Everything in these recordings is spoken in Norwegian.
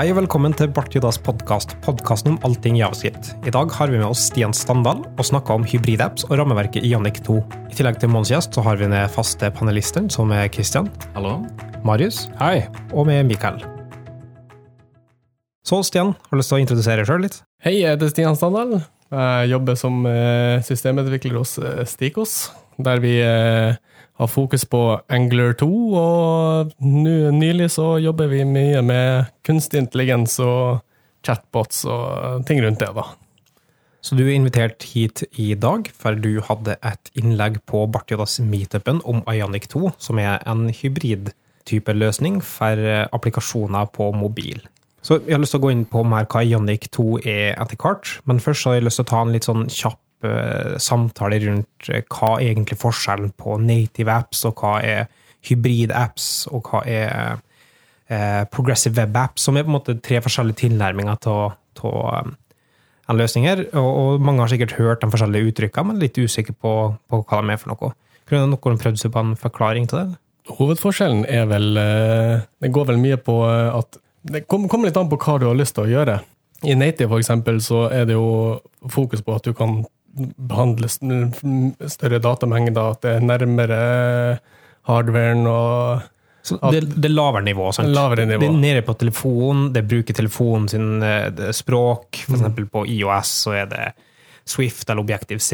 Hei og velkommen til Bart Judas podkast, podkasten om allting javascript. I dag har vi med oss Stian Standal og snakker om hybridapps og rammeverket i Jannik 2. I tillegg til månedens gjest så har vi med faste panelisten som er Christian, Hallo. Marius Hei. og med Mikael. Så Stian, har du lyst til å introdusere deg sjøl litt? Hei, jeg heter Stian Standal. Jeg jobber som eh, systemutvikler hos eh, Stikos, der vi eh, har fokus på Angler 2, og nylig så jobber vi mye med kunstig intelligens og chatbots og ting rundt det, da. Så du er invitert hit i dag, for du hadde et innlegg på Bartiodas meetupen om Ionic 2, som er en hybridtype løsning for eh, applikasjoner på mobil. Så jeg har lyst til å gå inn på mer hva Ionic 2 er etter hvert, men først så har jeg lyst til å ta en litt sånn kjapp eh, samtaler rundt eh, hva er egentlig forskjellen på native apps, og hva er hybrid-apps, og hva er eh, progressive web apps, som er på en måte tre forskjellige tilnærminger til, en løsning her. Og, mange har sikkert hørt de forskjellige uttrykkene, men litt usikker på, på hva de er for noe. Kunne noen prøvd seg på en forklaring til det? Hovedforskjellen er vel Det går vel mye på at Det kommer litt an på hva du har lyst til å gjøre. I Native for eksempel, så er det jo fokus på at du kan behandle st- større datamengder, at det er nærmere hardwaren og Så det, det er lavere nivå. Sant? Lavere nivå. Det er nede på telefon, det bruker telefonen sin eh, språk. For Mm. eksempel på IOS så er det Swift eller Objective-C,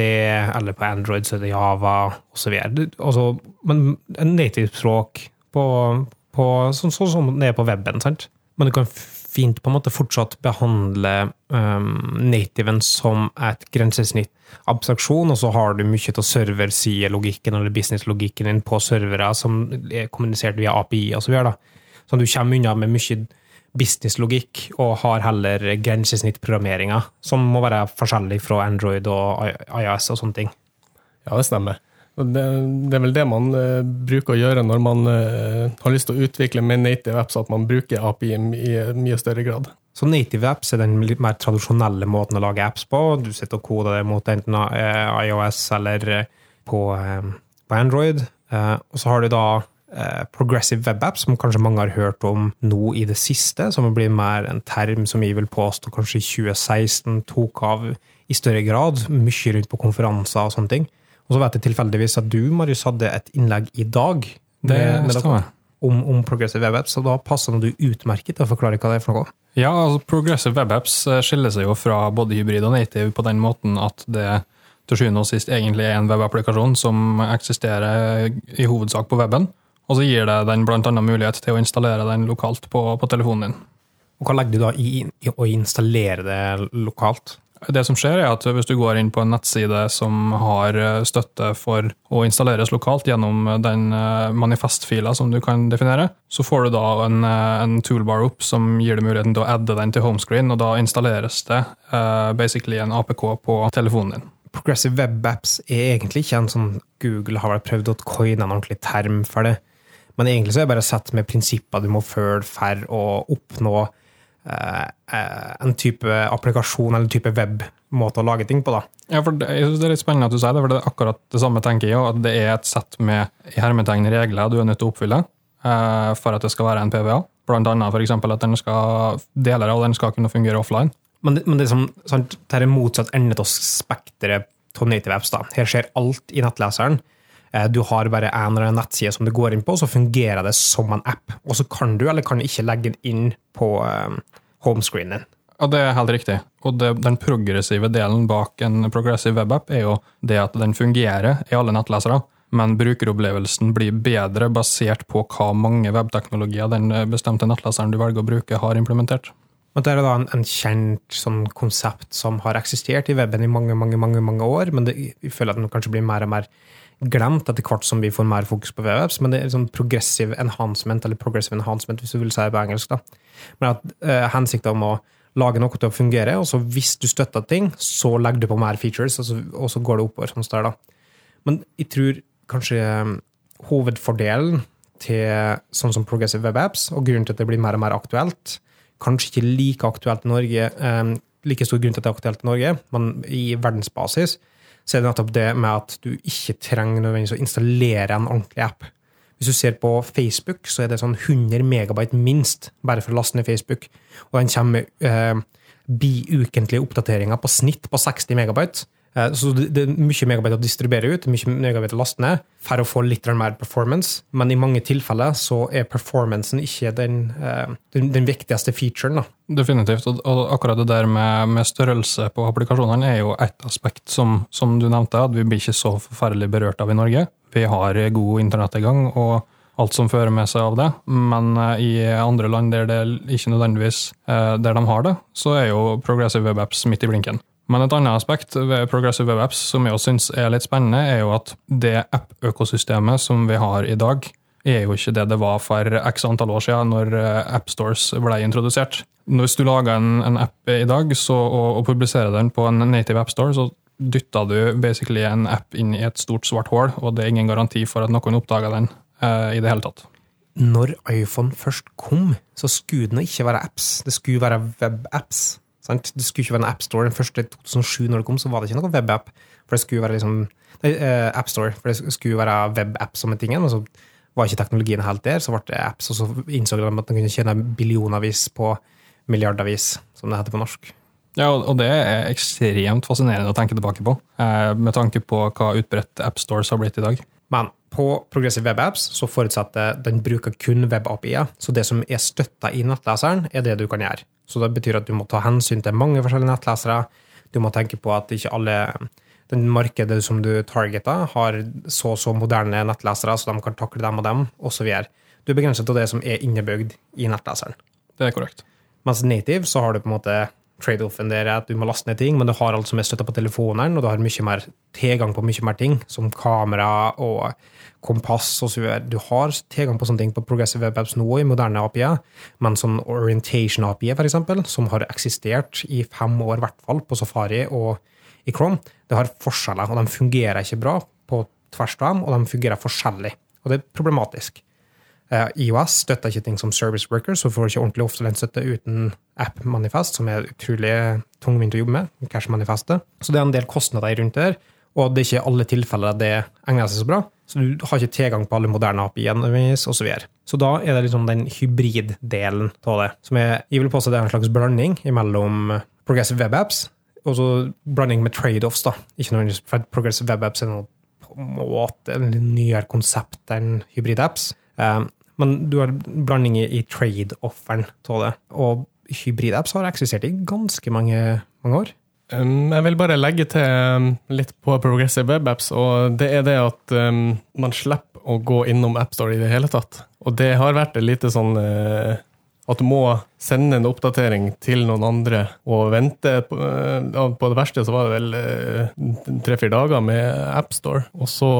eller på Android så er det Java osv. Altså, men en native språk på, på, sånn, sånn som det er på weben. sant? Men du kan fint på en måte fortsatt behandle um, nativen som et grensesnitt abstraksjon, og så har du mye av serversidelogikken eller businesslogikken din på servere som er kommunisert via API og så videre. Så du kommer unna med mye businesslogikk, og har heller grensesnittprogrammeringa, som må være forskjellig fra Android og IOS og sånne ting. Ja, det stemmer. Det, det er vel det man uh, bruker å gjøre når man uh, har lyst til å utvikle med native apps, at man bruker API i, i mye større grad. Så native apps er den litt mer tradisjonelle måten å lage apps på. Du sitter og koder det mot enten eh, iOS eller på, eh, på Android. Uh, Og så har du da progressive web apps, som kanskje mange har hørt om nå i det siste, som blir mer en term som jeg vil påstå kanskje i 2016 tok av i større grad, mye rundt på konferanser og sånne ting. Og så vet jeg tilfeldigvis at du, Marius, hadde et innlegg i dag Det stemmer. om, om progressive web apps, så da passer du utmerket til å forklare hva det er for noe. Ja, altså Progressive Web Apps eh, skiller seg jo fra både hybrid og native på den måten at det til sjuende og sist egentlig er en webapplikasjon som eksisterer i hovedsak på weben. Og så gir det den annet mulighet til å installere den lokalt på, på telefonen din. Og hva legger du da i, i å installere det lokalt? Det som skjer er at Hvis du går inn på en nettside som har eh, støtte for å installeres lokalt gjennom den eh, manifestfila som du kan definere, så får du da en, eh, en toolbar opp som gir deg muligheten til å adde den til homescreen, og da installeres det uh, basically en APK på telefonen din. Progressive web apps er egentlig ikke en sånn Google har vel prøvd å coine en ordentlig term for det. Men egentlig så er det bare sett med prinsipper du må følge for å oppnå eh, eh, en type applikasjon eller en type webmåte å lage ting på. da. Ja, for det, jeg synes det er litt spennende at du sier det, for det er akkurat det samme tenker jeg, at det er et sett med i hermetegn regler du er nødt til å oppfylle eh, for at det skal være en PVA. Blant annet for eksempel at den skal, deler av den skal kunne fungere offline. Men, men det, er som, sant, det er motsatt ende av spekteret av native apps. da. Her skjer alt i nettleseren. Eh, Du har bare en eller annen nettside som du går inn på, så fungerer det som en app. Og så kan du eller kan du ikke legge den inn på um, homescreenen din. Ja, det er helt riktig. Og det, den progressive delen bak en progressive webapp er jo det at den fungerer i alle nettlesere, men brukeropplevelsen blir bedre basert på hva mange webteknologier den bestemte nettleseren du velger å bruke, har implementert. Og det er da en, en kjent sånn konsept som har eksistert i weben i mange mange, mange, mange år, men det, jeg føler at den kanskje blir mer og mer glemt etter hvert som vi får mer fokus på webapps. Men det er sånn progressive enhancement, eller progressive enhancement, hvis du vil si det på engelsk. da. Men at eh, hensikten om å lage noe til å fungere, og så hvis du støtter ting, så legger du på mer features, og så, og så går det oppover. sånn der da. Men jeg tror kanskje eh, hovedfordelen til sånn som progressive web apps, og grunnen til at det blir mer og mer aktuelt, kanskje ikke like aktuelt i Norge, eh, like stor grunn til at det er aktuelt i Norge, men i verdensbasis, så er det nettopp det med at du ikke trenger nødvendigvis å installere en ordentlig app. Hvis du ser på Facebook, så er det sånn 100 megabyte minst, bare for å laste ned Facebook. Og den kommer med eh, biukentlige oppdateringer på snitt på 60 megabyte. Eh, Så det er mye megabyte å distribuere ut, mye megabyte å laste ned, for å få litt mer performance. Men i mange tilfeller så er performancen ikke den, eh, den, den viktigste featuren. da. Definitivt. Og, akkurat det der med, med størrelse på applikasjonene er jo ett aspekt som, som du nevnte, at vi blir ikke så forferdelig berørt av i Norge. Vi har god internettilgang og alt som fører med seg av det, men eh, i andre land der det ikke nødvendigvis der de har det, så er jo Progressive Web Apps midt i blinken. Men et annet aspekt ved Progressive Web Apps som jeg syns er litt spennende, er jo at det app-økosystemet som vi har i dag, er jo ikke det det var for x antall år siden, når eh, AppStores ble introdusert. Hvis du lager en, en app i dag så, og, og publiserer den på en native appstore, så dytter du basically en app inn i et stort svart hull, og det er ingen garanti for at noen oppdager den eh, i det hele tatt. Når iPhone først kom, så skulle den ikke være apps, det skulle være webapps. Sant? Det skulle ikke være en appstore. Den første 2007 når det kom, så var det ikke noe webapp. For det skulle være liksom Nei, eh, appstore, for det skulle være webapp som en ting. Og så var ikke teknologien helt der, så ble det apps, og så innså de at de kunne tjene billionavis på milliardavis, som det heter på norsk. Ja, og og det er ekstremt fascinerende å tenke tilbake på, eh, med tanke på hva utbredt appstores har blitt i dag. Men på Progressive Web Apps så forutsetter den bruker kun web-API-er. Så det som er støtta i nettleseren, er det du kan gjøre. Så det betyr at du må ta hensyn til mange forskjellige nettlesere. Du må tenke på at ikke alle den markedet som du targeter, har så og så moderne nettlesere, så de kan takle dem og dem, osv. Du er begrenset til det som er innebygd i nettleseren. Det er korrekt. Mens native så har du på en måte trade-offen der at du må laste ned ting, men du har alt som er støtta på telefonen, og du har mye mer tilgang på mye mer ting, som kamera og kompass osv. Du har tilgang på sånne ting på Progressive Web Apps nå i moderne API, men sånn orientation API, for eksempel, som har eksistert i fem år, i hvert fall, på Safari og i Chrome, det har forskjeller, og de fungerer ikke bra på tvers av dem, og de fungerer forskjellig. Og det er problematisk. Eh, IOS støtter ikke ting som Service Worker, så får du ikke ordentlig offline-støtte uten App Manifest, som er utrolig tungvint å jobbe med. Cash Manifestet. Så det er en del kostnader rundt det her, og det er ikke alle tilfeller det egner seg så bra. Så du har ikke tilgang på alle moderne API-er osv. Så, da er det liksom den hybriddelen av det, som er, jeg vil påstå det er en slags blanding mellom Progressive Web Apps og så blanding med trade-offs. da. Ikke nødvendigvis Progressive Web Apps er noe på en måte en nyere konsept enn hybrid-apps. Um, men du har blanding i, trade-offeren av det. Og hybrid-apps har eksistert i ganske mange, mange år. Um, jeg vil bare legge til um, litt på Progressive Web Apps, og det er det at um, man slipper å gå innom AppStore i det hele tatt. Og det har vært et lite sånn uh, at du må sende en oppdatering til noen andre og vente. På, uh, på det verste så var det vel uh, tre-fire dager med AppStore, og så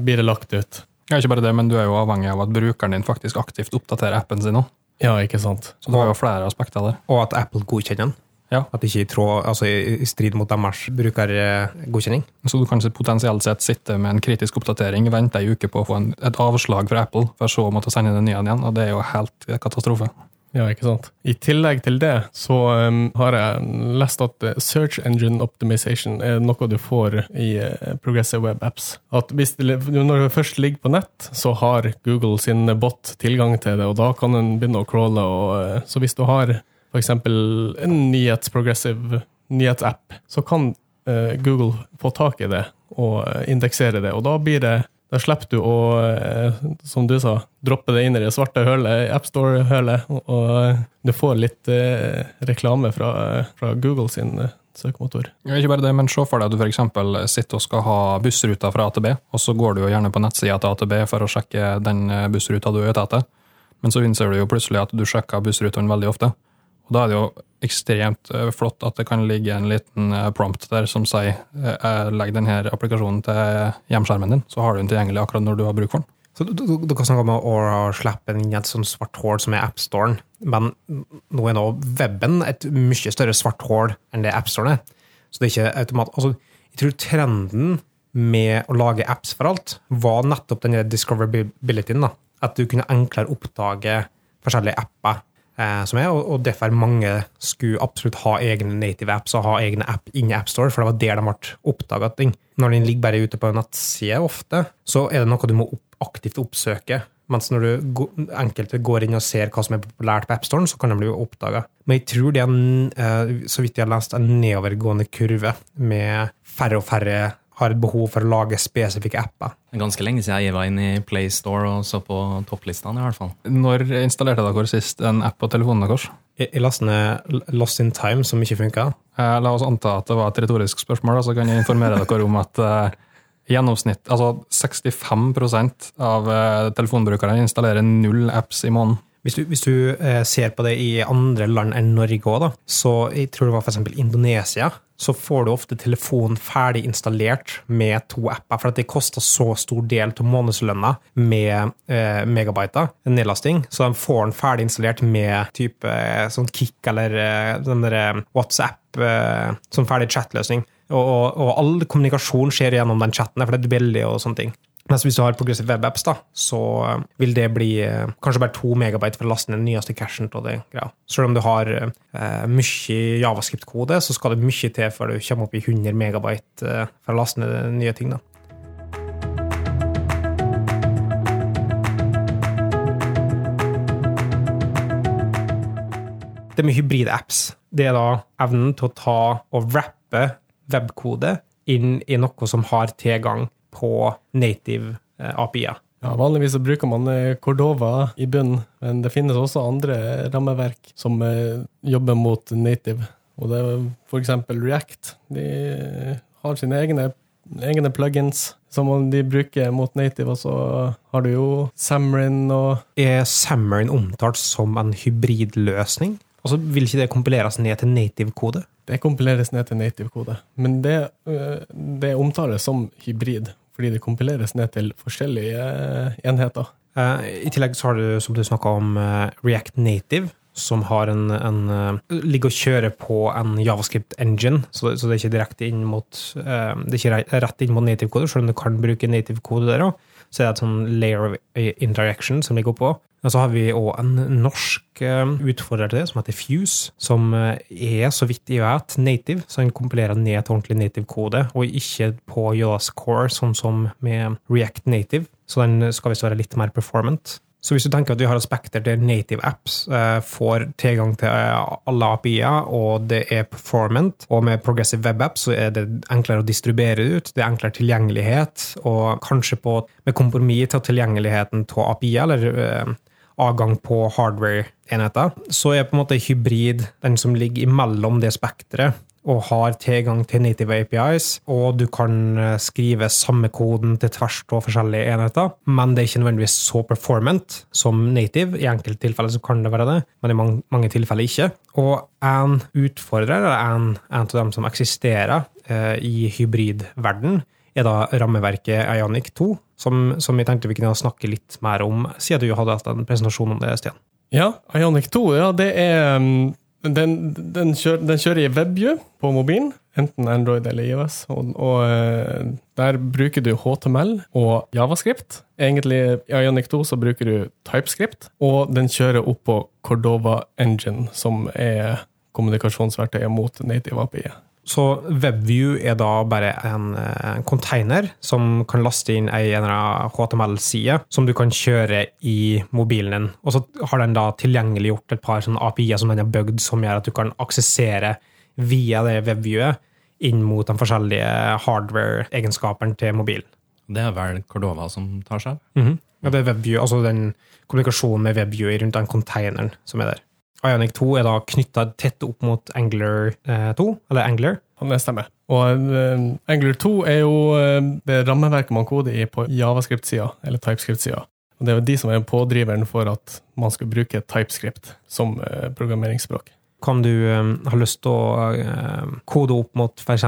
blir det lagt ut. Ja, ikke bare det, men du er jo avhengig av at brukeren din faktisk aktivt oppdaterer appen sin òg. Ja, ikke sant. Så det var jo flere aspekter der. Og at Apple godkjenner den. Ja. At det ikke er i, tråd, altså i strid mot deres brukergodkjenning. Så du kan potensielt sett sitte med en kritisk oppdatering, vente ei uke på å få en, et avslag fra Apple, for så å måtte sende den nye igjen, og det er jo helt katastrofe. Ja, ikke sant. I tillegg til det så um, har jeg lest at uh, search engine optimization er noe du får i uh, Progressive Web Apps. At hvis det, når det først ligger på nett, så har Google sin bot tilgang til det, og da kan den begynne å crawle. Og, uh, så hvis du har f.eks. en nyhetsprogressive nyhetsapp, så kan uh, Google få tak i det og indeksere det, og da blir det da slipper du å, eh, som du sa, droppe det inn i det svarte hølet, AppStore-hølet, og du får litt eh, reklame fra, fra Google sin eh, søkemotor. Ja, ikke bare det, men se for deg at du f.eks. sitter og skal ha bussruta fra AtB, og så går du jo gjerne på nettsida til AtB for å sjekke den bussruta du er ute etter. Men så innser du jo plutselig at du sjekker bussrutene veldig ofte. Og da er det jo ekstremt eh, flott at det kan ligge en liten eh, prompt der som sier eh, legg denne applikasjonen til hjemskjermen din, så har du den tilgjengelig akkurat når du har bruk for den. Så du, kan snakke om å slippe inn et sånt svart hull som er AppStoren, men nå er nå weben et mye større svart hull enn det AppStoren er. Så det er ikke automat... Altså, jeg tror trenden med å lage apps for alt var nettopp denne discoverabilityen. At du kunne enklere oppdage forskjellige apper som er, og derfor mange skulle absolutt ha egne native apps og ha egne app inni AppStore, for det var der de ble oppdaga ting. Når den ligger bare ute på en nettside ofte, så er det noe du må opp, aktivt oppsøke Mens når du enkelte går inn og ser hva som er populært på AppStoren, så kan de bli oppdaga. Men jeg tror det er eh, så vidt jeg har lest, en nedovergående kurve med færre og færre har et behov for å lage spesifikke apper. Det er ganske lenge siden jeg var inne i PlayStore og så på topplistene, i hvert fall. Når installerte dere sist en app på telefonen deres? Jeg, jeg lastet ned Lost in Time, som ikke funka. Eh, La oss anta at det var et retorisk spørsmål, så kan jeg informere dere om at eh, gjennomsnitt, altså 65 av eh, telefonbrukerne installerer null apps i måneden. Hvis du, hvis du eh, ser på det i andre land enn Norge òg, så jeg tror det var f.eks. Indonesia, så får du ofte telefonen ferdig installert med to apper, for det koster så stor del av månedslønna med eh, megabyter, nedlasting, så de får den ferdig installert med type eh, sånn Kick eller eh, eh, WhatsApp eh, som ferdig chatløsning. Og, og, og all kommunikasjon skjer gjennom den chatten, for det er billig og sånne ting. Mens hvis du har Progressive Web Apps, så eh, vil det bli eh, kanskje bare to megabyte for å laste ned den nyeste cashen Til det greia. Selv om du har eh, mye javascript-kode, så skal det mye til før du kommer opp i 100 megabyte for å laste ned nye ting. da. Det med hybrid-apps, det er da evnen til å ta og wrappe webkode inn i noe som har tilgang på native eh, API-er. Ja, vanligvis så bruker man eh, Cordova i bunnen, men det finnes også andre rammeverk som eh, jobber mot native. Og det er eksempel React. De har sine egne, egne plugins som de bruker mot native, og så har du jo Samrin og Er Samrin omtalt som en hybridløsning? Altså, Vil ikke det kompileres ned til native-kode? Det kompileres ned til native-kode. Men det, det omtales som hybrid, fordi det kompileres ned til forskjellige øh, enheter. Eh, I tillegg så har du, som du snakka om, eh, React Native, som har en, en eh, ligger og kjører på en javascript-engine, så, så det er ikke direkte inn mot eh, Det er ikke rett inn mot native-kode, selv om du kan bruke native-kode der òg. Så er det et sånn layer of interaction som ligger oppå. Men så har vi òg en norsk eh, utfordrer til det, som heter Fuse, som eh, er, så vidt jeg vet, native, så han kompilerer ned til ordentlig native-kode, og ikke på JS Core, sånn som med React Native. Så den skal visst være litt mer performant. Så hvis du tenker at vi har aspekter spekter der native apps eh, får tilgang til alle API-er, og det er performant, og med progressive web apps så er det enklere å distribuere det ut, det er enklere tilgjengelighet, og kanskje på, med kompromiss til tilgjengeligheten av API, eller avgang på hardware-enheter, så er på en måte hybrid den som ligger imellom det spekteret, og har tilgang til native APIs, og du kan eh, skrive samme koden til tvers av forskjellige enheter, men det er ikke nødvendigvis så performant som native. I enkelte tilfeller så kan det være det, men i mange, mange tilfeller ikke. Og en utfordrer, eller en av dem som eksisterer eh, i hybridverden, er da rammeverket Ionic 2, som, som jeg tenkte vi kunne snakke litt mer om, siden du hadde hatt en presentasjon om det, Stian. Ja, Ionic 2, ja, det er um, den, den, kjører, den kjører i WebView på mobilen, enten Android eller iOS. Og, og eh, der bruker du HTML og Javascript. Egentlig i Ionic 2 så bruker du TypeScript, og den kjører opp på Cordova Engine, som er kommunikasjonsverktøyet mot native API. Så WebView er da bare en, en container som kan laste inn ei HTML-side som du kan kjøre i mobilen din. Og så har den da tilgjengeliggjort et par API-er som den har bygd, som gjør at du kan aksessere via det WebViewet inn mot de forskjellige hardware-egenskapene til mobilen. Det er vel Cordova som tar seg av. Mhm. Ja, det er WebView, altså den kommunikasjonen med WebView rundt den containeren som er der. Ionic 2 er da knytta tett opp mot Angler eh, 2, eller Angler. Det stemmer. Og uh, Angler 2 er jo uh, det rammeverket man koder i på Javascript-sida, eller TypeScript-sida. Og Det er jo de som er pådriveren for at man skal bruke TypeScript som programmeringsspråk. Kan du eh, ha lyst til å eh, kode opp mot f.eks.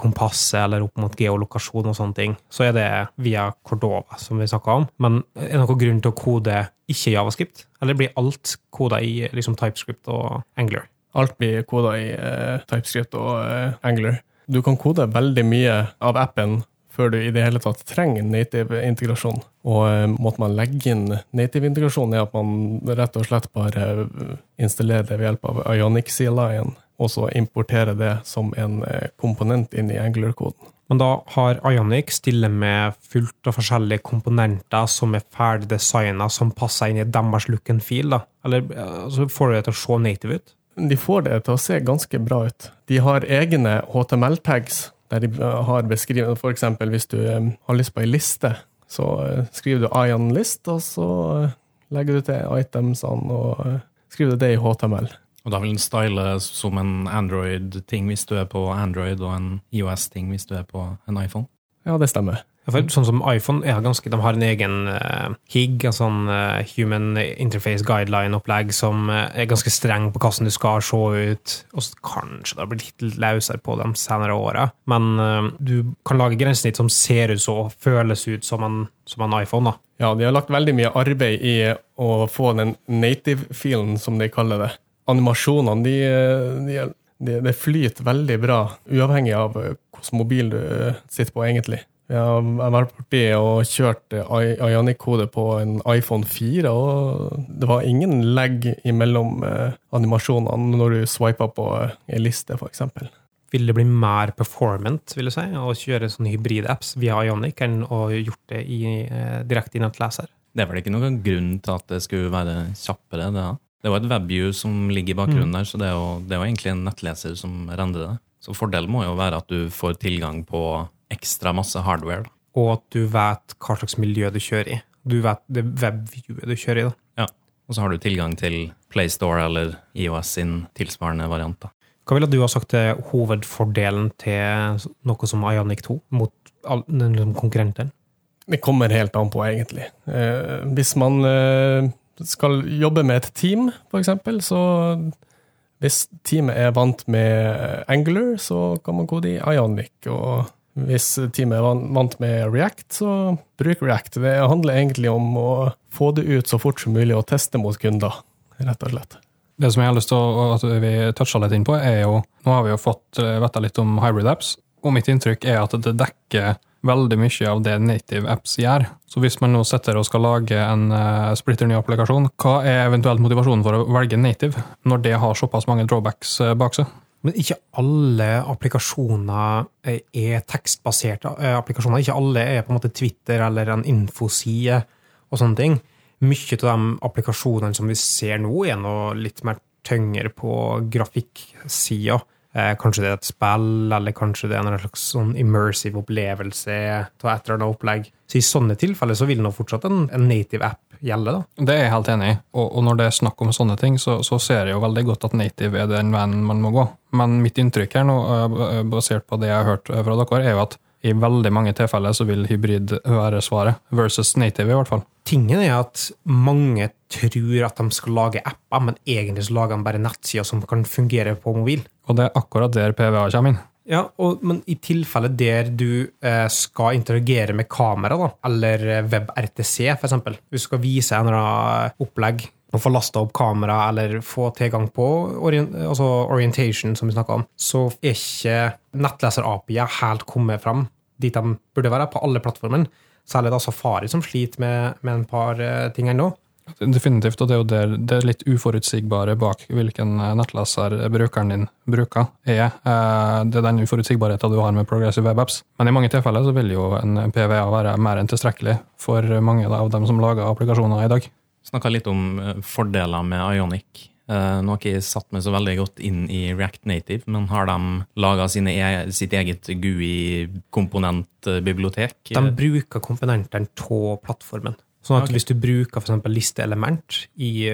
kompasset eller opp mot geolokasjon og sånne ting, så er det via Cordova, som vi snakka om. Men er det noen grunn til å kode ikke javascript? Eller blir alt koda i liksom, TypeScript og Angler? Alt blir koda i uh, TypeScript og uh, Angler. Du kan kode veldig mye av appen før du i det hele tatt trenger native integrasjon. Og måtte måten man legger inn native integrasjon, er at man rett og slett bare eh, installerer det ved hjelp av Ionic CLI-en, og så importerer det som en eh, komponent inn i Angular-koden. Men da har Ionic stille med fullt av forskjellige komponenter som er ferdig designa, som passer inn i deres look and feel. da. Eller altså, får du det til å se native ut? De får det til å se ganske bra ut. De har egne HTML-tags der de har beskrevet f.eks. hvis du eh, har lyst på ei liste, så eh, skriver du Ion list, og så eh, legger du til itemsene og skriver det i HTML. Og da vil den style som en Android-ting hvis du er på Android, og en IOS-ting hvis du er på en iPhone? Ja, det stemmer. For sånn som iPhone ganske, de har en egen uh, HIG, en sånn uh, Human Interface Guideline-opplegg, som uh, er ganske streng på hvordan du skal se ut. Og kanskje det har blitt litt løsere på de senere åra, men du kan lage grensesnitt som ser ut så og føles ut som en, som en iPhone. da. Ja, de har lagt veldig mye arbeid i å få den native-filen, som de kaller det animasjonene de, de, de, flyter veldig bra, uavhengig av eh, hvilken mobil du eh, sitter på, egentlig. Jeg har vært borti og kjørt Ionic-kode på en iPhone 4, og det var ingen lag imellom eh, animasjonene når du swipa på ei liste, f.eks. Vil det bli mer performant vil du si, å kjøre sånne hybrid-apps via Ionic enn å gjort det i, direkte i nettleser? Det er vel ikke noen grunn til at det skulle være kjappere? det da? Det var et webview som ligger i bakgrunnen mm. der, så det er, jo, det er, jo, egentlig en nettleser som rendrer det. Så fordelen må jo være at du får tilgang på ekstra masse hardware. Og at du vet hva slags miljø du kjører i. Du vet det webviewet du kjører i. da. Ja, og så har du tilgang til PlayStore eller IOS sin tilsvarende variant. da. Hva ville du ha sagt er hovedfordelen til noe som Ionic 2 mot liksom konkurrenten? Det kommer helt an på, egentlig. Eh, hvis man eh, skal jobbe med et team, f.eks., så hvis teamet er vant med Angular, så kan man kode i Ionic. Og hvis teamet er vant med React, så bruk React. Det handler egentlig om å få det ut så fort som mulig og teste mot kunder, rett og slett. Det som jeg har lyst til å, at vi toucha litt inn på, er jo Nå har vi jo fått eh, vite litt om hybrid apps, og mitt inntrykk er at det dekker veldig mye av det native apps gjør. Så hvis man nå setter og skal lage en uh, splitter ny applikasjon, hva er eventuelt motivasjonen for å velge native, når det har såpass mange drawbacks uh, bak seg? Men ikke alle applikasjoner er tekstbaserte applikasjoner. Ikke alle er på en måte Twitter eller en infoside og sånne ting. Mye av de applikasjonene som vi ser nå, er noe litt mer tyngre på grafikksida. Eh, kanskje det er et spill, eller kanskje det er en slags sånn immersive opplevelse av et eller annet opplegg. Så I sånne tilfeller så vil nå fortsatt en, native app gjelde. da. Det er jeg helt enig i, og, og når det er snakk om sånne ting, så, så, ser jeg jo veldig godt at native er den veien man må gå. Men mitt inntrykk her nå, eh, basert på det jeg har hørt fra dere, er jo at i veldig mange tilfeller så vil hybrid være svaret, versus native i hvert fall. Tingen er at mange tror at de skal lage apper, men egentlig så lager de bare nettsider som kan fungere på mobil. Og det er akkurat der PVA kommer inn. Ja, og, Men i tilfelle der du eh, skal interagere med kamera, da, eller WebRTC f.eks., hvis du skal vise en eller opplegg og få lasta opp kamera eller få tilgang på orient, altså orientation, som vi snakka om, så er ikke nettleser-API helt kommet fram dit de burde være, på alle plattformene. Særlig da Safari, som sliter med, med en par uh, ting ennå. Definitivt, og det er jo der det er litt uforutsigbare bak hvilken eh, nettleser brukeren din bruker, er. Eh, det er den uforutsigbarheten du har med Progressive Web Apps. Men i mange tilfeller så vil jo en PVA være mer enn tilstrekkelig for mange av dem som lager applikasjoner i dag. Snakka litt om fordeler med Ionic. Nå har ikke jeg satt meg så veldig godt inn i React Native, men har de laga e sitt eget GUI-komponentbibliotek? De bruker komponentene av plattformen. Sånn at okay. hvis du bruker f.eks. listeelement i,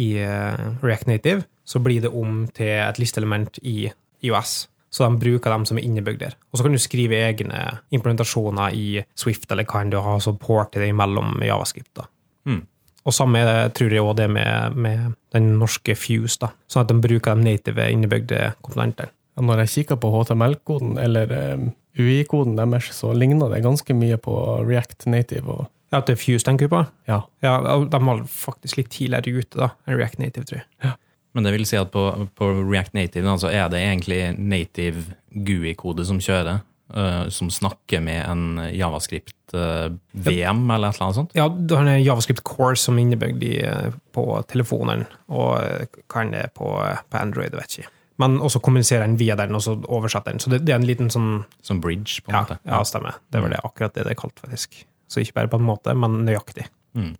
i uh, React Native, så blir det om til et listeelement i IOS. Så de bruker dem som er innebygd der. Og så kan du skrive egne implementasjoner i Swift eller kan du ha support til det imellom Javascript. da. Mm. Og samme det, tror jeg òg det med, med, den norske Fuse, da. sånn at de bruker de native innebygde komponentene. Når jeg kikker på HTML-koden eller um, UI-koden deres, så ligner det ganske mye på React Native. Og... Ja, til Fuse tenker du på? Ja. ja. De var faktisk litt tidligere ute da, enn React Native, tror jeg. Ja. Men det vil si at på, på React Native altså, er det egentlig native GUI-kode som kjører? Uh, som snakker med en Javascript-VM uh, eller et eller annet sånt? Ja, du har en Javascript Core som er innebygd uh, på telefonen, og kan det på, på Android, vet ikke. men også kommuniserer den via den, og så oversetter den. Så det, det er en liten sånn Som bridge, på en Ja, måte. ja stemmer. Det var det, akkurat det det er kalt, faktisk. Så ikke bare på en måte, men nøyaktig. Mm.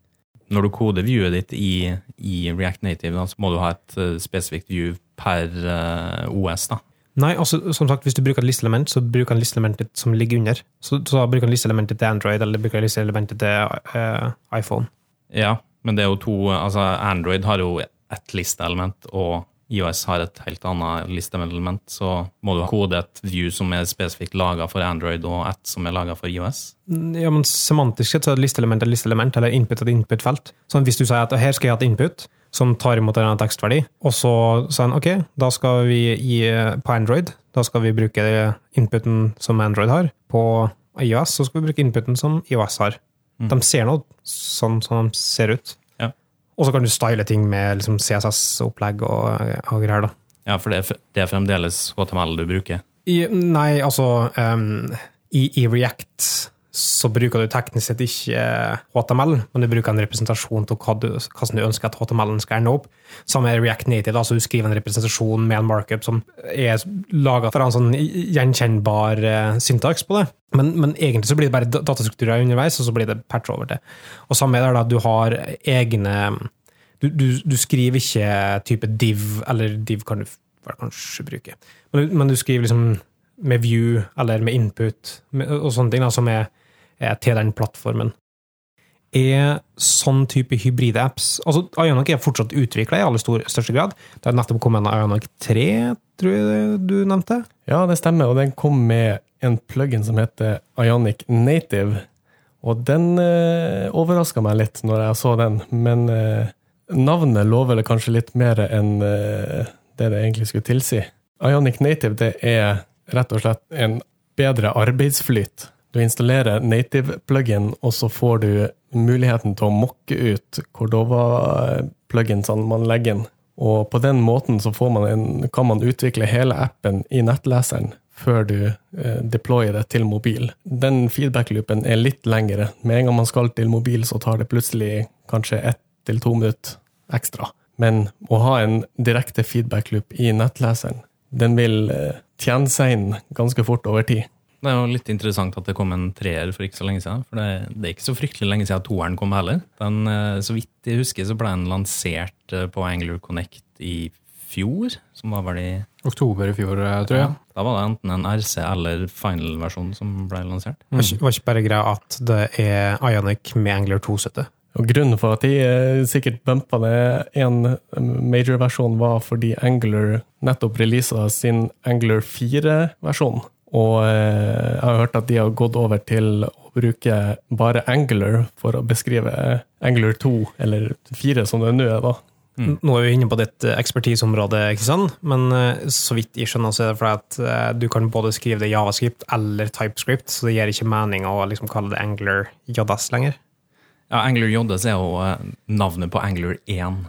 Når du koder viewet ditt i, i React Native, da, så må du ha et eh, spesifikt view per eh, OS. da. Nei, altså, som sagt, hvis du bruker et listeelement, så bruker han listeelementet som ligger under. Så, så da bruker han listeelementet til Android, eller bruker han listeelementet til uh, iPhone. Ja, men det er jo to altså Android har jo ett listeelement, og IOS har et helt annet listeelement. Så må du kode et view som er spesifikt laga for Android, og et som er laga for IOS. Ja, men Semantisk sett så er et listeelement et listeelement, eller input et input-felt. Sånn, hvis du sier at her skal jeg ha et input som tar imot en tekstverdi, og så sier han ok, da skal vi gi på Android, da skal vi bruke inputen som Android har. På IOS så skal vi bruke inputen som IOS har. De ser nå sånn som de ser ut. Og så kan du style ting med liksom, CSS-opplegg og, og greier. da. Ja, for det er, det er fremdeles HTML du bruker. I, nei, altså um, i, I React så bruker du teknisk sett ikke eh, HTML, men du bruker en representasjon til hva du, hvordan du ønsker at HTML-en skal ende opp. Samme er React Native, altså du skriver en representasjon med en markup som er laga for en sånn gjenkjennbar eh, syntaks på det. Men, men egentlig så blir det bare datastrukturer underveis, og så blir det patch over det. Og samme er det at du har egne du, du, du skriver ikke type div, eller div kan du kanskje bruke, men men du skriver liksom med view eller med input og sånne ting da, som er til den plattformen. Er sånn type hybride apps altså Ionic er fortsatt utvikla i aller største grad. Det har nettopp kommet en Ionic 3, tror jeg du nevnte. Ja, det stemmer, og den kom med en plugin som heter Ionic Native. Og den eh, overraska meg litt når jeg så den, men eh, navnet lover det kanskje litt mer enn eh, det det egentlig skulle tilsi. Ionic Native det er rett og slett en bedre arbeidsflyt. Du installerer native-plugin, og så får du muligheten til å mokke ut Cordova-pluginsene man legger inn. Og på den måten så man en, kan man utvikle hele appen i nettleseren før du eh, deployer det til mobil. Den feedback-loopen er litt lengre. Med en gang man skal til mobil, så tar det plutselig kanskje ett til to minutter ekstra. Men å ha en direkte feedback-loop i nettleseren, den vil eh, tjene seg inn ganske fort over tid. Det er jo litt interessant at det kom en treer for ikke så lenge siden. For det, det er ikke så fryktelig lenge siden toeren kom heller. Den, eh, så vidt jeg husker, så ble den lansert eh, på Angler Connect i fjor. Som var vel i Oktober i fjor, eh, tror jeg. Da var det enten en RC eller final-versjon som ble lansert. Det var ikke- var ikke bare greia at det er Ionic med Angler 2-støtte. Og Grunnen for at de sikkert bumpa det en major-versjon, var fordi Angler nettopp releasa sin Angler 4-versjon. Og eh, jeg har hørt at de har gått over til å bruke bare Angler for å beskrive Angler 2, eller 4 som det nå er, da. Nå er vi inne på ditt eh, ekspertiseområde, ikke sant? men eh, så vidt jeg skjønner, så er det fordi at eh, du kan både skrive det javascript eller typescript, så det gir ikke mening å liksom kalle det Angler JS lenger. Ja, Angler JS er jo eh, navnet på Angler 1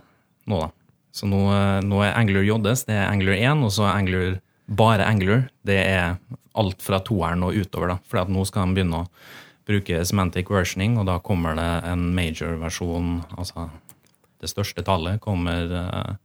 nå, da. Så nå, eh, nå er Angler JS det er Angler 1, og så er Angler bare Angler. Det er alt fra toeren og utover, da. For nå skal de begynne å bruke semantic versioning, og da kommer det en major-versjon, altså det største tallet, kommer eh,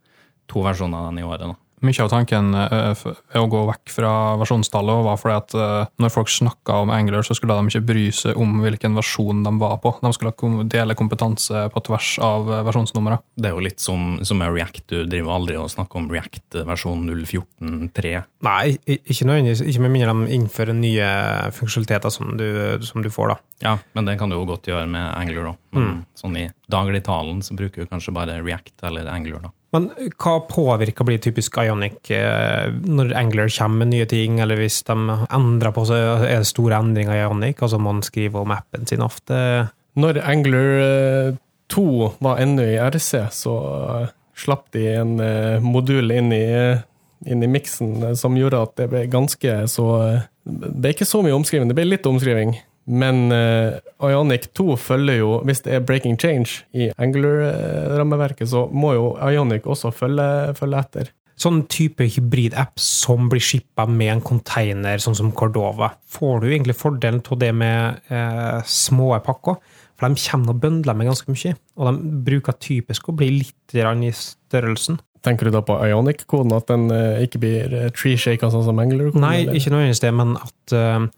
to versjoner av den i året. da. Mye av tanken ved er å gå vekk fra versjonstallet, og var fordi at eh, når folk snakka om Angler, så skulle de ikke bry seg om hvilken versjon de var på. De skulle dele kompetanse på tvers av eh, versjonsnumre. Det er jo litt som, som med React. Du driver aldri og snakker om React versjon 0.14.3. Nei, ikke nødvendigvis. Ikke med mindre de innfører nye funksjonaliteter som du, som du får, da. Ja, men det kan du jo godt gjøre med Angler òg. Men sånn i dagligtalen så bruker du kanskje bare React eller Angler, da. Men hva påvirker blir typisk Ionic eh, når Angler kommer med nye ting, eller hvis de endrer på seg? Er det store endringer i Ionic? Altså man skrive om appen sin ofte? Når Angler eh, 2 var ennå i RC, så eh, slapp de en eh, modul inn i, inn i miksen eh, som gjorde at det ble ganske så eh, Det er ikke så mye omskriving, det ble litt omskriving. Men uh, Ionic 2 følger jo, hvis det er breaking change i Angler-rammeverket, så må jo Ionic også følge, følge etter. Sånn type hybridapp som blir shippa med en container, sånn som Cordova, får du egentlig fordelen av det med eh, små pakker? For de kommer og bøndler med ganske mye, og de bruker typisk å bli litt i størrelsen. Tenker du da på Ionic-koden, at den eh, ikke blir eh, tree-shaka sånn som Angler-koden? Nei, ikke annet det, men at eh,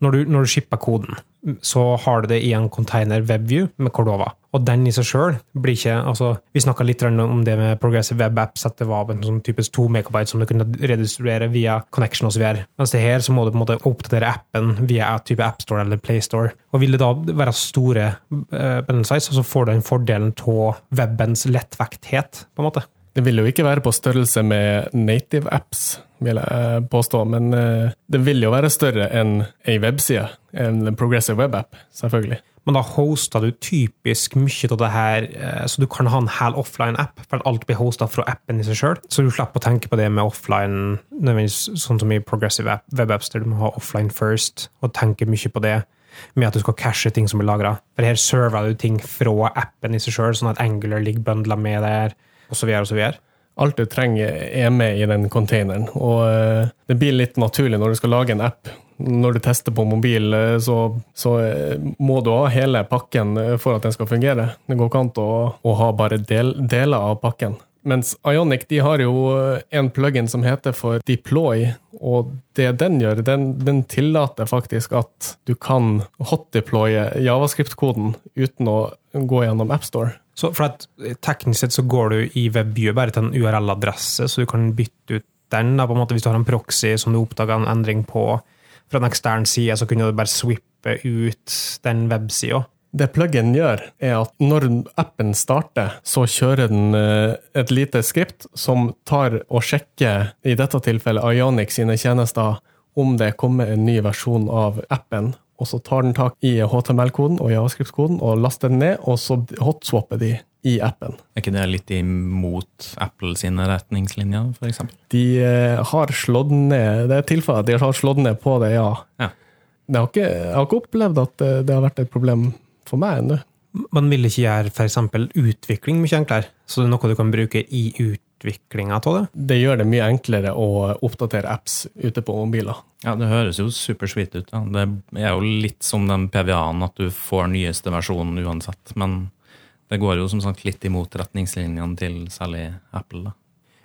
når, du, når du shipper koden, så har du det i en container WebView med Cordova. Og den i seg sjøl blir ikke altså, Vi snakka litt om det med Progressive Web Apps, at det var en sånn typisk 2 megabyte som du kunne redistribuere via connection og osv. Mens det her så må du på en måte oppdatere appen via et type AppStore eller PlayStore. Og vil det da være store uh, size, så får du den fordelen av webens lettvekthet, på en måte. Det vil jo ikke være på størrelse med native apps, vil jeg påstå, men eh, det vil jo være større enn ei webside. En progressive webapp, selvfølgelig. Men da hoster du typisk mye av det her, eh, så du kan ha en hel offline-app, for at alt blir hosta fra appen i seg sjøl. Så du slipper å tenke på det med offline, nødvendigvis sånn som i progressive app, webapps, der du må ha offline first, og tenke mye på det med at du skal cashe ting som blir lagra. For her server du ting fra appen i seg sjøl, sånn at Angular ligger bundla med der osv. osv. Alt du trenger er med i den containeren, og eh, det blir litt naturlig når du skal lage en app. Når du tester på mobil, eh, så, så eh, må du ha hele pakken for at den skal fungere. Det går ikke an å, å ha bare del, deler av pakken. Mens Ionic de har jo en plugin som heter for deploy, og det den gjør, den, den tillater faktisk at du kan hotdeploye javascript-koden uten å gå gjennom AppStore. Så for at eh, Teknisk sett så går du i WebView bare til en URL-adresse, så du kan bytte ut den. Da, på en måte Hvis du har en proxy som du oppdager en endring på fra en ekstern side, så kunne du bare swippe ut den websida. Det pluggen gjør, er at når appen starter, så kjører den eh, et lite skript som tar og sjekker, i dette tilfellet Ionic sine tjenester, om det kommer en ny versjon av appen og så tar den tak i HTML-koden og javascript-koden og laster den ned, og så hotswapper de i appen. Er ikke det litt imot Apple sine retningslinjer, f.eks.? De eh, har slått ned Det er tilfellet at de har slått ned på det, ja. ja. Har ikke, jeg har ikke opplevd at det, det har vært et problem for meg ennå. Man vil ikke gjøre f.eks. utvikling mye enklere, så det er noe du kan bruke i utvikling utviklinga av det? Det gjør det mye enklere å oppdatere apps ute på mobiler. Ja, Det høres jo supersweet ut. Ja. Det er jo litt som den PVA-en, at du får nyeste versjonen uansett. Men det går jo som sagt litt imot retningslinjene til særlig Apple. da.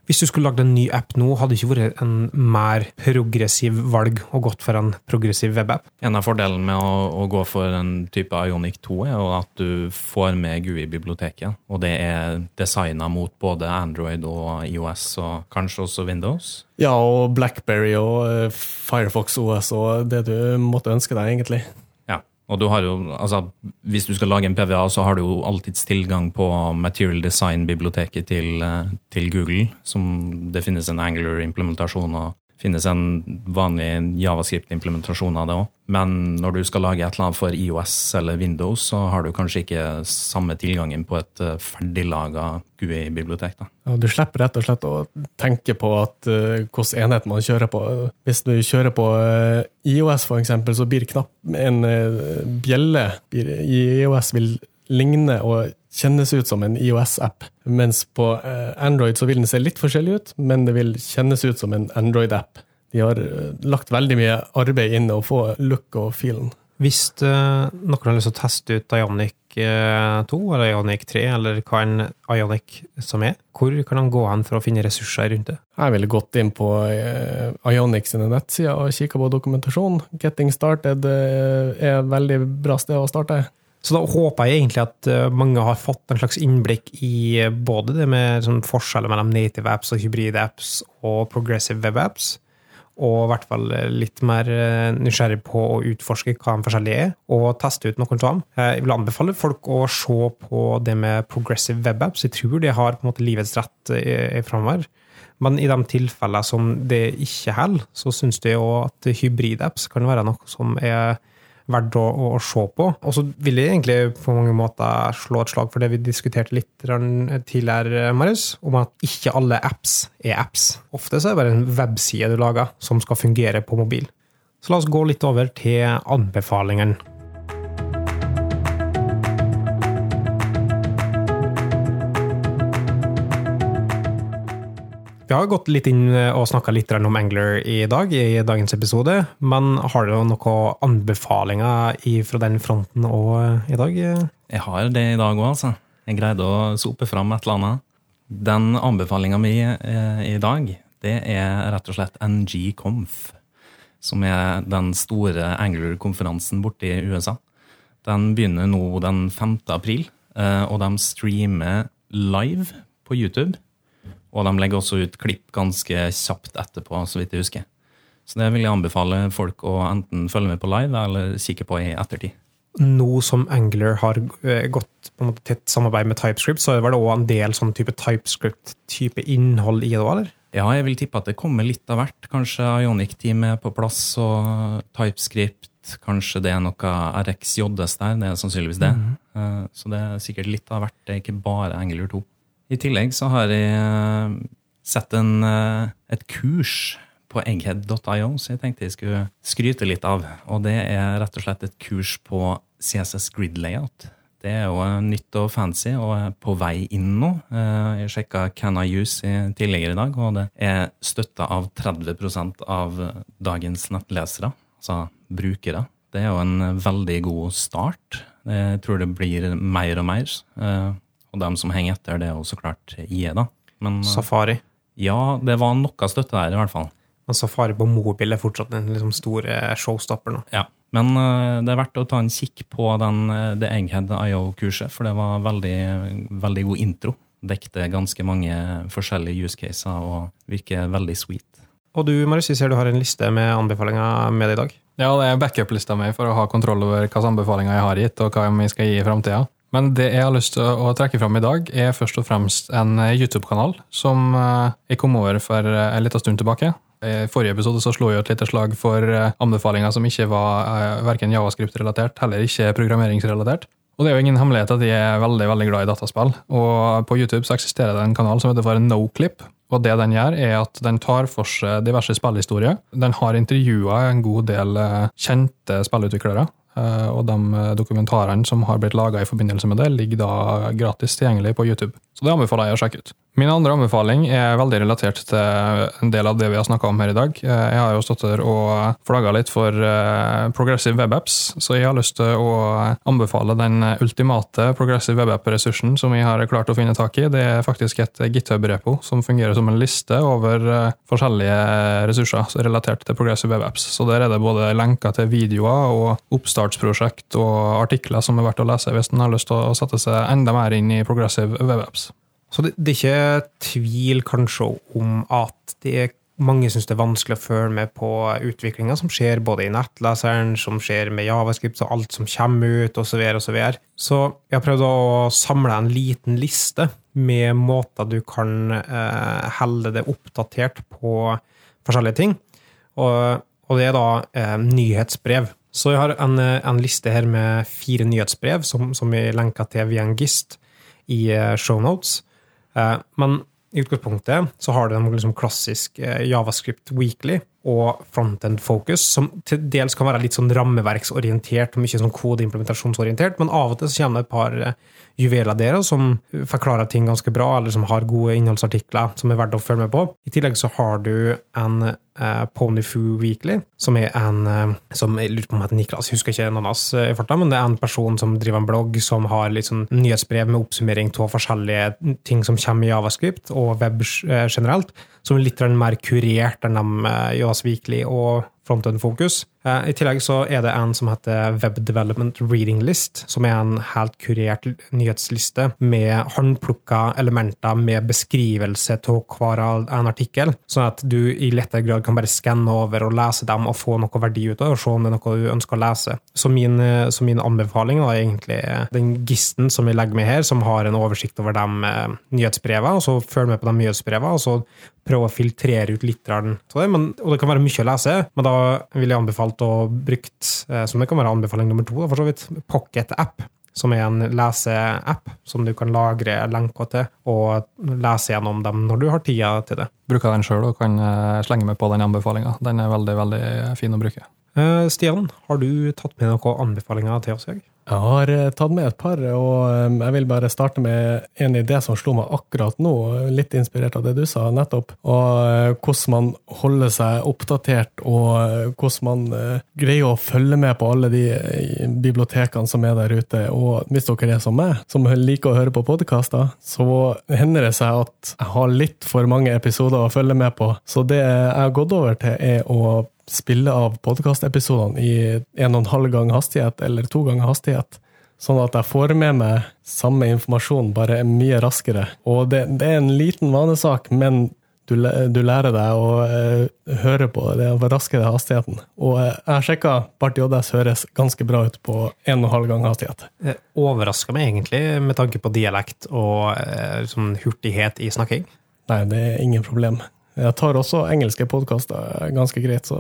Hvis du skulle lagd en ny app nå, hadde det ikke vært en mer progressiv valg å gått for en progressiv webapp? En av fordelene med å, å, gå for en type Ionic 2 er jo at du får med GUI-biblioteket. Og det er designa mot både Android og IOS, og kanskje også Windows. Ja, og Blackberry og eh, Firefox OS og det du måtte ønske deg, egentlig. Og du har jo, altså, Hvis du skal lage en PVA, så har du jo alltids tilgang på Material Design-biblioteket til, eh, til, Google. som Det finnes en Angular-implementasjon og finnes en vanlig Javascript-implementasjon av det òg. Men når du skal lage et eller annet for IOS eller Windows, så har du kanskje ikke samme tilgangen på et eh, ferdiglaga GUI-bibliotek. Ja, du slipper rett og slett å tenke på at, uh, hvilken enhet man kjører på. Hvis du kjører på uh, IOS, eksempel, så blir knapp en uh, bjelle i IOS vil ligne og kjennes ut som en IOS-app. Mens på Android så vil den se litt forskjellig ut, men det vil kjennes ut som en Android-app. De har lagt veldig mye arbeid inn i å få look og feelen. Hvis noen har lyst til å teste ut Ionic 2 eller Ionic 3, eller hva en Ionic som er. Hvor kan han gå hen for å finne ressurser rundt det? Jeg ville gått inn på eh, Ionic sine nettsider og kikka på dokumentasjon. Getting started eh, er et veldig bra sted å starte. Så da håper jeg egentlig at eh, mange har fått en slags innblikk i både det med sånn forskjeller mellom native apps og hybrid apps og progressive web apps og i hvert fall litt mer eh, nysgjerrig på å utforske hva de forskjellige er, og teste ut noen av dem. Jeg vil anbefale folk å se på det med progressive web apps. Jeg tror det har på en måte livets rett eh, framover. Men i de tilfellene som det ikke holder, så syns jeg òg at hybrid-apps kan være noe som er verdt å, å, å, se på. Og så vil jeg egentlig på mange måter slå et slag for det vi diskuterte litt tidligere, Marius, om at ikke alle apps er apps. Ofte så er det bare en webside du lager som skal fungere på mobil. Så la oss gå litt over til anbefalingene. Vi har gått litt inn og snakka litt om Angler i dag, i dagens episode. Men har du noen anbefalinger fra den fronten òg i dag? Jeg har det i dag òg, altså. Jeg greide å sope fram et eller annet. Den anbefalinga mi eh, i dag, det er rett og slett NG-Conf. Som er den store Angler-konferansen borte i USA. Den begynner nå den 5. april, eh, og de streamer live på YouTube. Og de legger også ut klipp ganske kjapt etterpå, så vidt jeg husker. Så det vil jeg anbefale folk å enten følge med på live eller kikke på i ettertid. Nå som Angler har eh, gått på en måte et samarbeid med TypeScript, så er det òg en del sånn type TypeScript-type innhold i det òg, eller? Ja, jeg vil tippe at det kommer litt av hvert. Kanskje Ionic-team er på plass, og TypeScript. Kanskje det er noe RxJS der. Det er sannsynligvis det. Eh, Så det er sikkert litt av hvert. Det er ikke bare Angular 2. I tillegg så har jeg eh, sett en, eh, et kurs på egghead.io, så jeg tenkte jeg skulle skryte litt av. Og det er rett og slett et kurs på CSS Grid Layout. Det er jo eh, nytt og fancy og er på vei inn nå. Jeg sjekka Can I Use tidligere i dag, og det er støtta av 30% av dagens nettlesere, altså brukere. Det er jo en veldig god start. Jeg tror det blir mer og mer. Eh, Og dem som henger etter, det er jo så klart IE, da. Men eh, Safari. ja, det var noe støtte der, i hvert fall. Men Safari på mobil er fortsatt en liksom stor eh, showstopper nå. Ja. Men eh, det er verdt å ta en kikk på den, eh, det Egghead IO-kurset, for det var veldig, veldig god intro. Dekte ganske mange forskjellige use caser og virker veldig sweet. Og du, Marius, jeg ser du har en liste med anbefalinger med deg i dag. Ja, det er backup-lista mi for å ha kontroll over hvilke anbefalinger jeg har gitt, og hva vi skal gi i framtida. Men det jeg har lyst til å trekke fram i dag, er først og fremst en YouTube-kanal som eh, jeg kom over for eh, en liten stund tilbake. I forrige episode så slo jeg et lite slag for eh, anbefalinger som ikke var eh, verken javascript-relatert, heller ikke programmeringsrelatert. Og det er jo ingen hemmelighet at jeg er veldig veldig glad i dataspill. Og på YouTube så eksisterer det en kanal som heter for Noclip. Og det den gjør, er at den tar for seg diverse spillhistorier. Den har intervjua en god del eh, kjente spillutviklere. Eh, Og de dokumentarene som har blitt laga i forbindelse med det, ligger da gratis tilgjengelig på YouTube. Så det anbefaler jeg å sjekke ut. Min andre anbefaling er veldig relatert til en del av det vi har snakka om her i dag. Eh, Jeg har jo stått der og flagga litt for eh, Progressive Web Apps, så jeg har lyst til å anbefale den ultimate Progressive Web App-ressursen som vi har klart å finne tak i. Det er faktisk et GitHub-repo som fungerer som en liste over eh, forskjellige ressurser er relatert til Progressive Web Apps. Så der er det både lenker til videoer og oppstartsprosjekt og artikler som er verdt å lese hvis en har lyst til å sette seg enda mer inn i Progressive Web Apps. Så det, det er ikke tvil kanskje om at det er mange syns det er vanskelig å følge med på utviklinga som skjer både i nettleseren, som skjer med javascript og alt som kommer ut, osv. Så, videre. så jeg har prøvd å samle en liten liste med måter du kan eh, helle det oppdatert på forskjellige ting. Og, og det er da eh, nyhetsbrev. Så jeg har en, en liste her med fire nyhetsbrev som, som vi lenker til via en gist i eh, shownotes. Eh, Men i utgangspunktet så har du en liksom klassisk eh, Javascript Weekly og Frontend Focus, som til dels kan være litt sånn rammeverksorientert og mye sånn kodeimplementasjonsorientert, men av og til så kommer det et par eh, juveler der som forklarer ting ganske bra, eller som har gode innholdsartikler som er verdt å følge med på. I tillegg så har du en eh, Ponyfoo Weekly, som er en eh, som jeg lurer på om heter Niklas, jeg husker ikke en hans eh, i farta, men det er en person som driver en blogg som har litt sånn nyhetsbrev med oppsummering av forskjellige ting som kommer i Javascript og web eh, generelt, som er litt mer kurert enn de eh, JS Weekly og Frontend Focus. Eh, I tillegg så er det en som heter Web Development Reading List, som er en helt kurert nyhetsliste med håndplukka elementer med beskrivelse av hver en artikkel, sånn at du i lettere grad kan bare skanne over og lese dem og få noe verdi ut av det, og se om det er noe du ønsker å lese. Så min, eh, så min anbefaling er egentlig den gisten som vi legger med her, som har en oversikt over de nyhetsbrevene, og så følg med på de nyhetsbrevene, og så prøve å filtrere ut litt av det. Men, og det kan være mye å lese, men da vil jeg anbefalt å bruke, eh, som det kan være anbefaling nummer to, da, for så vidt, Pocket App, som er en leseapp som du kan lagre lenker til, og lese gjennom dem når du har tida til det. Bruker den sjøl og kan eh, slenge meg på den anbefalinga. Den er veldig veldig fin å bruke. Eh, Stian, har du tatt med noen anbefalinger til oss i dag? Jeg har eh, tatt med et par, og eh, jeg vil bare starte med en idé som slo meg akkurat nå, litt inspirert av det du sa nettopp, og eh, hvordan man holder seg oppdatert, og hvordan man greier å følge med på alle de bibliotekene som er der ute. Og hvis dere er som meg, som liker å høre på podkaster, så hender det seg at jeg har litt for mange episoder å følge med på. Så det jeg har gått over til, er å spille av podkastepisodene i en og en halv gang hastighet eller to ganger hastighet. Sånn at jeg får med meg samme informasjon, bare mye raskere. Og det, det er en liten vanesak, men du, du lærer deg å uh, høre på det raskere hastigheten. Og uh, jeg har sjekka, Bart JS høres ganske bra ut på en og en halv gang hastighet. Det overrasker meg egentlig, med tanke på dialekt og uh, sånn hurtighet i snakking. Nei, det er ingen problem. Jeg tar også engelske podkaster ganske greit, så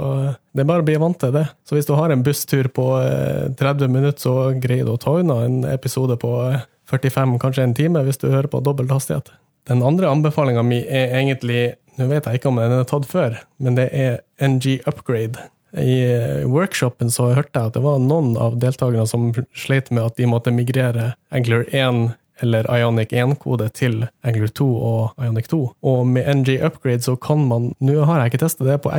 det er bare å bli vant til det. Så hvis du har en busstur på eh, 30 minutter, så greier du å ta unna en episode på eh, 45, kanskje en time, hvis du hører på dobbelt hastighet. Den andre anbefalinga mi er egentlig Nå vet jeg ikke om den er tatt før, men det er NG Upgrade. I eh, workshopen så hørte jeg at det var noen av deltakerne som sleit med at de måtte migrere Angler 1 eller Ionic 1-kode til Angler 2 og Ionic 2. Og med NG Upgrade så kan man Nå har jeg ikke testet det på,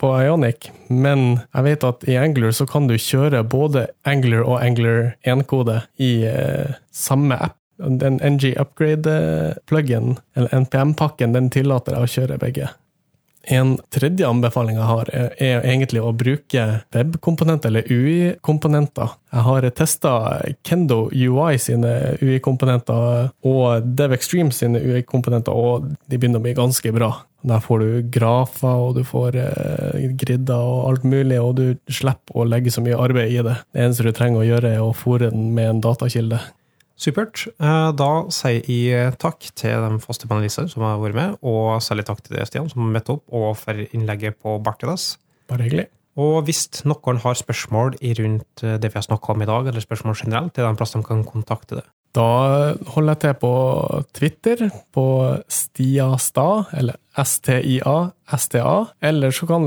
på Ionic, men jeg vet at i Angler så kan du kjøre både Angler og Angler 1-kode i eh, samme app. Den NG Upgrade-pluggen, eller NPM-pakken, den tillater deg å kjøre begge. En tredje anbefaling jeg har, er, egentlig å bruke webkomponenter, eller UI-komponenter. Jeg har testa Kendo UI sine UI-komponenter og DevExtreme sine UI-komponenter, og de begynner å bli ganske bra. Der får du grafer, og du får eh, gridder og alt mulig, og du slipper å legge så mye arbeid i det. Det eneste du trenger å gjøre, er å fòre den med en datakilde. Supert. Eh, Da sier jeg takk til de faste panelistene som har vært med, og særlig takk til deg, Stian, som har møtt opp, og for innlegget på Bartidas. Bare hyggelig. Og hvis noen har spørsmål rundt eh, det vi har snakka om i dag, eller spørsmål generelt, er det en plass de kan kontakte det. Da holder jeg til på Twitter, på Stiastad, eller STIA, STA, eller så kan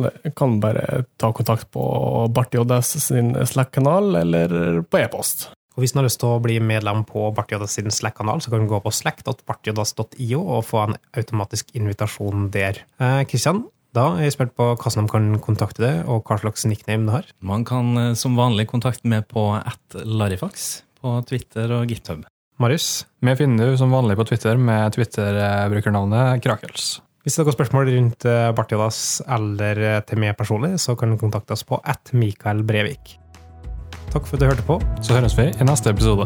du bare ta kontakt på Bart JS sin Slack-kanal, eller på e-post. Og hvis du har lyst til å bli medlem på Bartjodas sin Slack-kanal, så kan du gå på slack.bartjodas.io og få en automatisk invitasjon der. Kristian, da er jeg spent på hvordan de kan kontakte deg, og hva slags nickname du har. Man kan eh, som vanlig kontakte meg på at Larifax på Twitter og GitHub. Marius, Vi finner du som vanlig på Twitter med Twitter-brukernavnet Krakels. hvis det er noen spørsmål rundt eh, Bartjodas eller eh, til meg personlig, så kan du kontakte oss på at Mikael Brevik. Takk for at du hørte på. Så høres vi i neste episode.